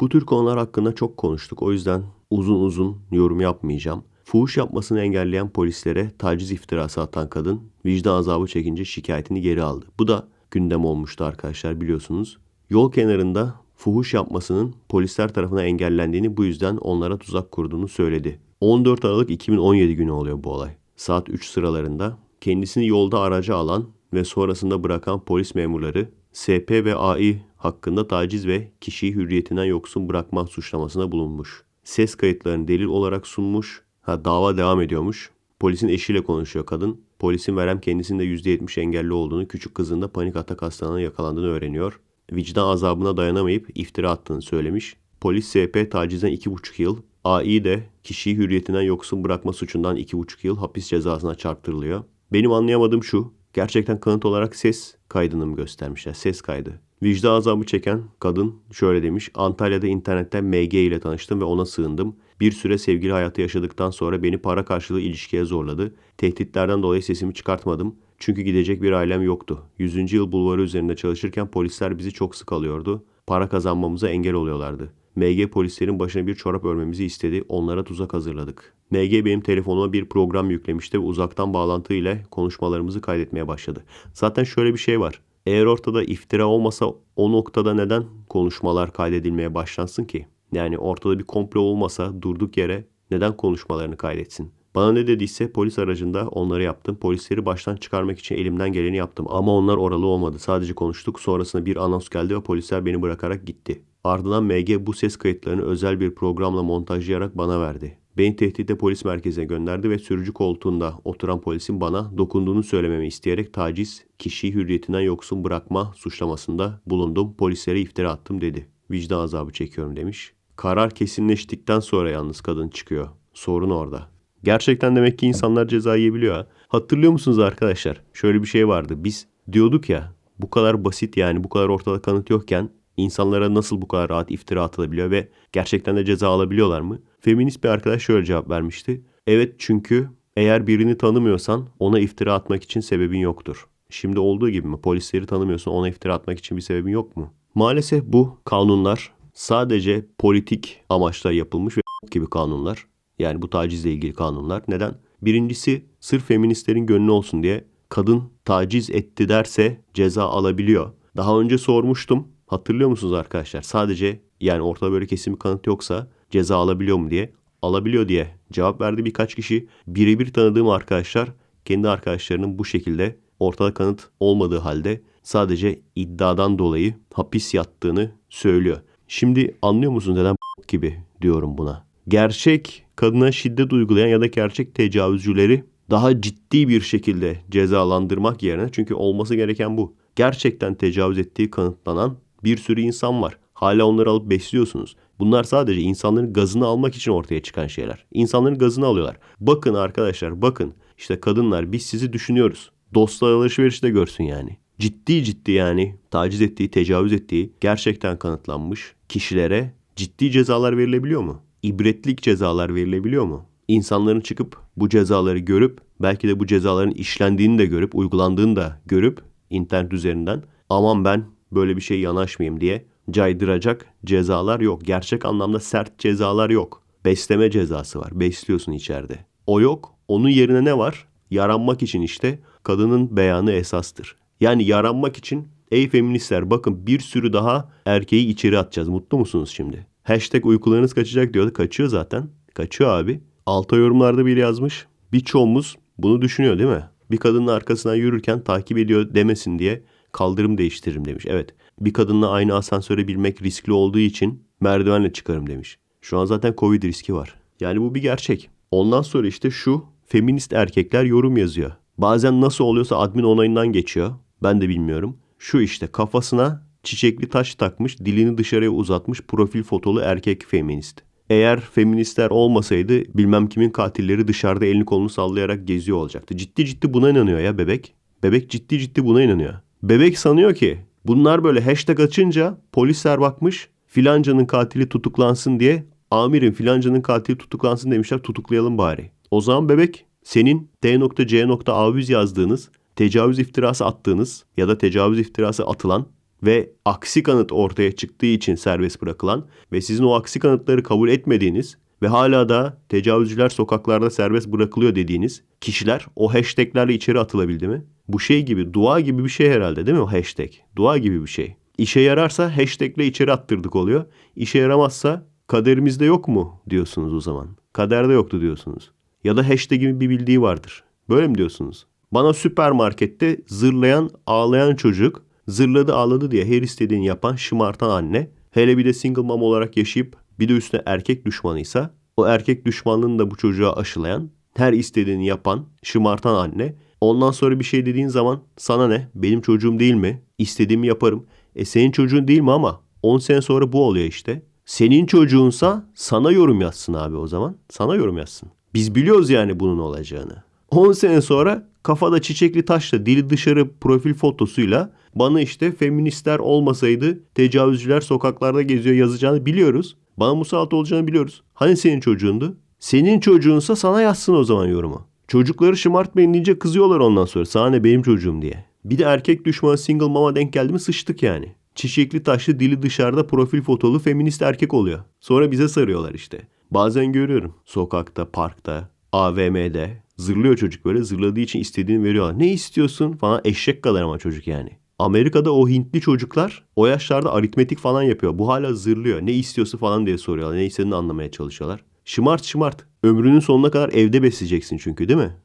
Bu tür konular hakkında çok konuştuk. O yüzden uzun uzun yorum yapmayacağım. Fuhuş yapmasını engelleyen polislere taciz iftirası atan kadın vicdan azabı çekince şikayetini geri aldı. Bu da gündem olmuştu arkadaşlar biliyorsunuz. Yol kenarında fuhuş yapmasının polisler tarafından engellendiğini bu yüzden onlara tuzak kurduğunu söyledi. 14 Aralık 2017 günü oluyor bu olay. Saat 3 sıralarında kendisini yolda araca alan ve sonrasında bırakan polis memurları SP ve AI hakkında taciz ve kişiyi hürriyetinden yoksun bırakma suçlamasına bulunmuş. Ses kayıtlarını delil olarak sunmuş. Ha dava devam ediyormuş. Polisin eşiyle konuşuyor kadın. Polisin verem kendisinde %70 engelli olduğunu, küçük kızında panik atak hastalığına yakalandığını öğreniyor. Vicdan azabına dayanamayıp iftira attığını söylemiş. Polis SP tacizden 2,5 yıl, AI de kişiyi hürriyetinden yoksun bırakma suçundan 2,5 yıl hapis cezasına çarptırılıyor. Benim anlayamadığım şu, gerçekten kanıt olarak ses kaydını mı göstermişler, ses kaydı. Vicdan azabı çeken kadın şöyle demiş. Antalya'da internetten MG ile tanıştım ve ona sığındım. Bir süre sevgili hayatı yaşadıktan sonra beni para karşılığı ilişkiye zorladı. Tehditlerden dolayı sesimi çıkartmadım. Çünkü gidecek bir ailem yoktu. 100. yıl bulvarı üzerinde çalışırken polisler bizi çok sık alıyordu. Para kazanmamıza engel oluyorlardı. MG polislerin başına bir çorap örmemizi istedi. Onlara tuzak hazırladık. MG benim telefonuma bir program yüklemişti ve uzaktan bağlantı ile konuşmalarımızı kaydetmeye başladı. Zaten şöyle bir şey var. Eğer ortada iftira olmasa o noktada neden konuşmalar kaydedilmeye başlansın ki? Yani ortada bir komplo olmasa durduk yere neden konuşmalarını kaydetsin? Bana ne dediyse polis aracında onları yaptım. Polisleri baştan çıkarmak için elimden geleni yaptım. Ama onlar oralı olmadı. Sadece konuştuk. Sonrasında bir anons geldi ve polisler beni bırakarak gitti. Ardından MG bu ses kayıtlarını özel bir programla montajlayarak bana verdi. Beni tehditle polis merkezine gönderdi ve sürücü koltuğunda oturan polisin bana dokunduğunu söylememi isteyerek taciz, kişiyi hürriyetinden yoksun bırakma suçlamasında bulundum. Polislere iftira attım dedi. Vicdan azabı çekiyorum demiş. Karar kesinleştikten sonra yalnız kadın çıkıyor. Sorun orada. Gerçekten demek ki insanlar ceza yiyebiliyor ha. Hatırlıyor musunuz arkadaşlar? Şöyle bir şey vardı. Biz diyorduk ya bu kadar basit yani bu kadar ortada kanıt yokken insanlara nasıl bu kadar rahat iftira atılabiliyor ve gerçekten de ceza alabiliyorlar mı? Feminist bir arkadaş şöyle cevap vermişti. Evet çünkü eğer birini tanımıyorsan ona iftira atmak için sebebin yoktur. Şimdi olduğu gibi mi? Polisleri tanımıyorsun ona iftira atmak için bir sebebin yok mu? Maalesef bu kanunlar sadece politik amaçla yapılmış ve gibi kanunlar. Yani bu tacizle ilgili kanunlar. Neden? Birincisi sırf feministlerin gönlü olsun diye kadın taciz etti derse ceza alabiliyor. Daha önce sormuştum. Hatırlıyor musunuz arkadaşlar? Sadece yani ortada böyle kesin bir kanıt yoksa ceza alabiliyor mu diye. Alabiliyor diye cevap verdi birkaç kişi. Birebir tanıdığım arkadaşlar kendi arkadaşlarının bu şekilde ortada kanıt olmadığı halde sadece iddiadan dolayı hapis yattığını söylüyor. Şimdi anlıyor musunuz neden gibi diyorum buna. Gerçek kadına şiddet uygulayan ya da gerçek tecavüzcüleri daha ciddi bir şekilde cezalandırmak yerine çünkü olması gereken bu. Gerçekten tecavüz ettiği kanıtlanan bir sürü insan var. Hala onları alıp besliyorsunuz. Bunlar sadece insanların gazını almak için ortaya çıkan şeyler. İnsanların gazını alıyorlar. Bakın arkadaşlar bakın işte kadınlar biz sizi düşünüyoruz. Dostlar alışverişi de görsün yani. Ciddi ciddi yani taciz ettiği, tecavüz ettiği gerçekten kanıtlanmış kişilere ciddi cezalar verilebiliyor mu? İbretlik cezalar verilebiliyor mu? İnsanların çıkıp bu cezaları görüp belki de bu cezaların işlendiğini de görüp uygulandığını da görüp internet üzerinden aman ben böyle bir şey yanaşmayayım diye caydıracak cezalar yok. Gerçek anlamda sert cezalar yok. Besleme cezası var. Besliyorsun içeride. O yok. Onun yerine ne var? Yaranmak için işte kadının beyanı esastır. Yani yaranmak için ey feministler bakın bir sürü daha erkeği içeri atacağız. Mutlu musunuz şimdi? Hashtag uykularınız kaçacak diyordu. Kaçıyor zaten. Kaçıyor abi. Alta yorumlarda biri yazmış. Birçoğumuz bunu düşünüyor değil mi? Bir kadının arkasından yürürken takip ediyor demesin diye kaldırım değiştiririm demiş. Evet bir kadınla aynı asansöre bilmek riskli olduğu için merdivenle çıkarım demiş. Şu an zaten Covid riski var. Yani bu bir gerçek. Ondan sonra işte şu feminist erkekler yorum yazıyor. Bazen nasıl oluyorsa admin onayından geçiyor. Ben de bilmiyorum. Şu işte kafasına çiçekli taş takmış, dilini dışarıya uzatmış profil fotolu erkek feminist. Eğer feministler olmasaydı bilmem kimin katilleri dışarıda elini kolunu sallayarak geziyor olacaktı. Ciddi ciddi buna inanıyor ya bebek. Bebek ciddi ciddi buna inanıyor. Bebek sanıyor ki bunlar böyle hashtag açınca polisler bakmış filancanın katili tutuklansın diye amirin filancanın katili tutuklansın demişler tutuklayalım bari. O zaman bebek senin D.C.Avüz yazdığınız, tecavüz iftirası attığınız ya da tecavüz iftirası atılan ve aksi kanıt ortaya çıktığı için serbest bırakılan ve sizin o aksi kanıtları kabul etmediğiniz ve hala da tecavüzcüler sokaklarda serbest bırakılıyor dediğiniz kişiler o hashtaglerle içeri atılabildi mi? Bu şey gibi dua gibi bir şey herhalde değil mi o hashtag? Dua gibi bir şey. İşe yararsa hashtagle içeri attırdık oluyor. İşe yaramazsa kaderimizde yok mu diyorsunuz o zaman. Kaderde yoktu diyorsunuz. Ya da hashtag'in bir bildiği vardır. Böyle mi diyorsunuz? Bana süpermarkette zırlayan, ağlayan çocuk, zırladı ağladı diye her istediğini yapan, şımartan anne, hele bir de single mom olarak yaşayıp bir de üstüne erkek düşmanıysa, o erkek düşmanlığını da bu çocuğa aşılayan, her istediğini yapan, şımartan anne, ondan sonra bir şey dediğin zaman sana ne, benim çocuğum değil mi, istediğimi yaparım. E senin çocuğun değil mi ama 10 sene sonra bu oluyor işte. Senin çocuğunsa sana yorum yazsın abi o zaman. Sana yorum yazsın. Biz biliyoruz yani bunun olacağını. 10 sene sonra kafada çiçekli taşla dili dışarı profil fotosuyla bana işte feministler olmasaydı tecavüzcüler sokaklarda geziyor yazacağını biliyoruz. Bana musallat olacağını biliyoruz. Hani senin çocuğundu? Senin çocuğunsa sana yazsın o zaman yorumu. Çocukları şımartmayın deyince kızıyorlar ondan sonra. Sana ne benim çocuğum diye. Bir de erkek düşmanı single mama denk geldi mi sıçtık yani. Çiçekli taşlı dili dışarıda profil fotolu feminist erkek oluyor. Sonra bize sarıyorlar işte. Bazen görüyorum sokakta, parkta, AVM'de zırlıyor çocuk böyle zırladığı için istediğini veriyorlar. Ne istiyorsun falan eşek kadar ama çocuk yani. Amerika'da o Hintli çocuklar o yaşlarda aritmetik falan yapıyor. Bu hala zırlıyor. Ne istiyorsun falan diye soruyorlar. Ne istediğini anlamaya çalışıyorlar. Şımart şımart. Ömrünün sonuna kadar evde besleyeceksin çünkü değil mi?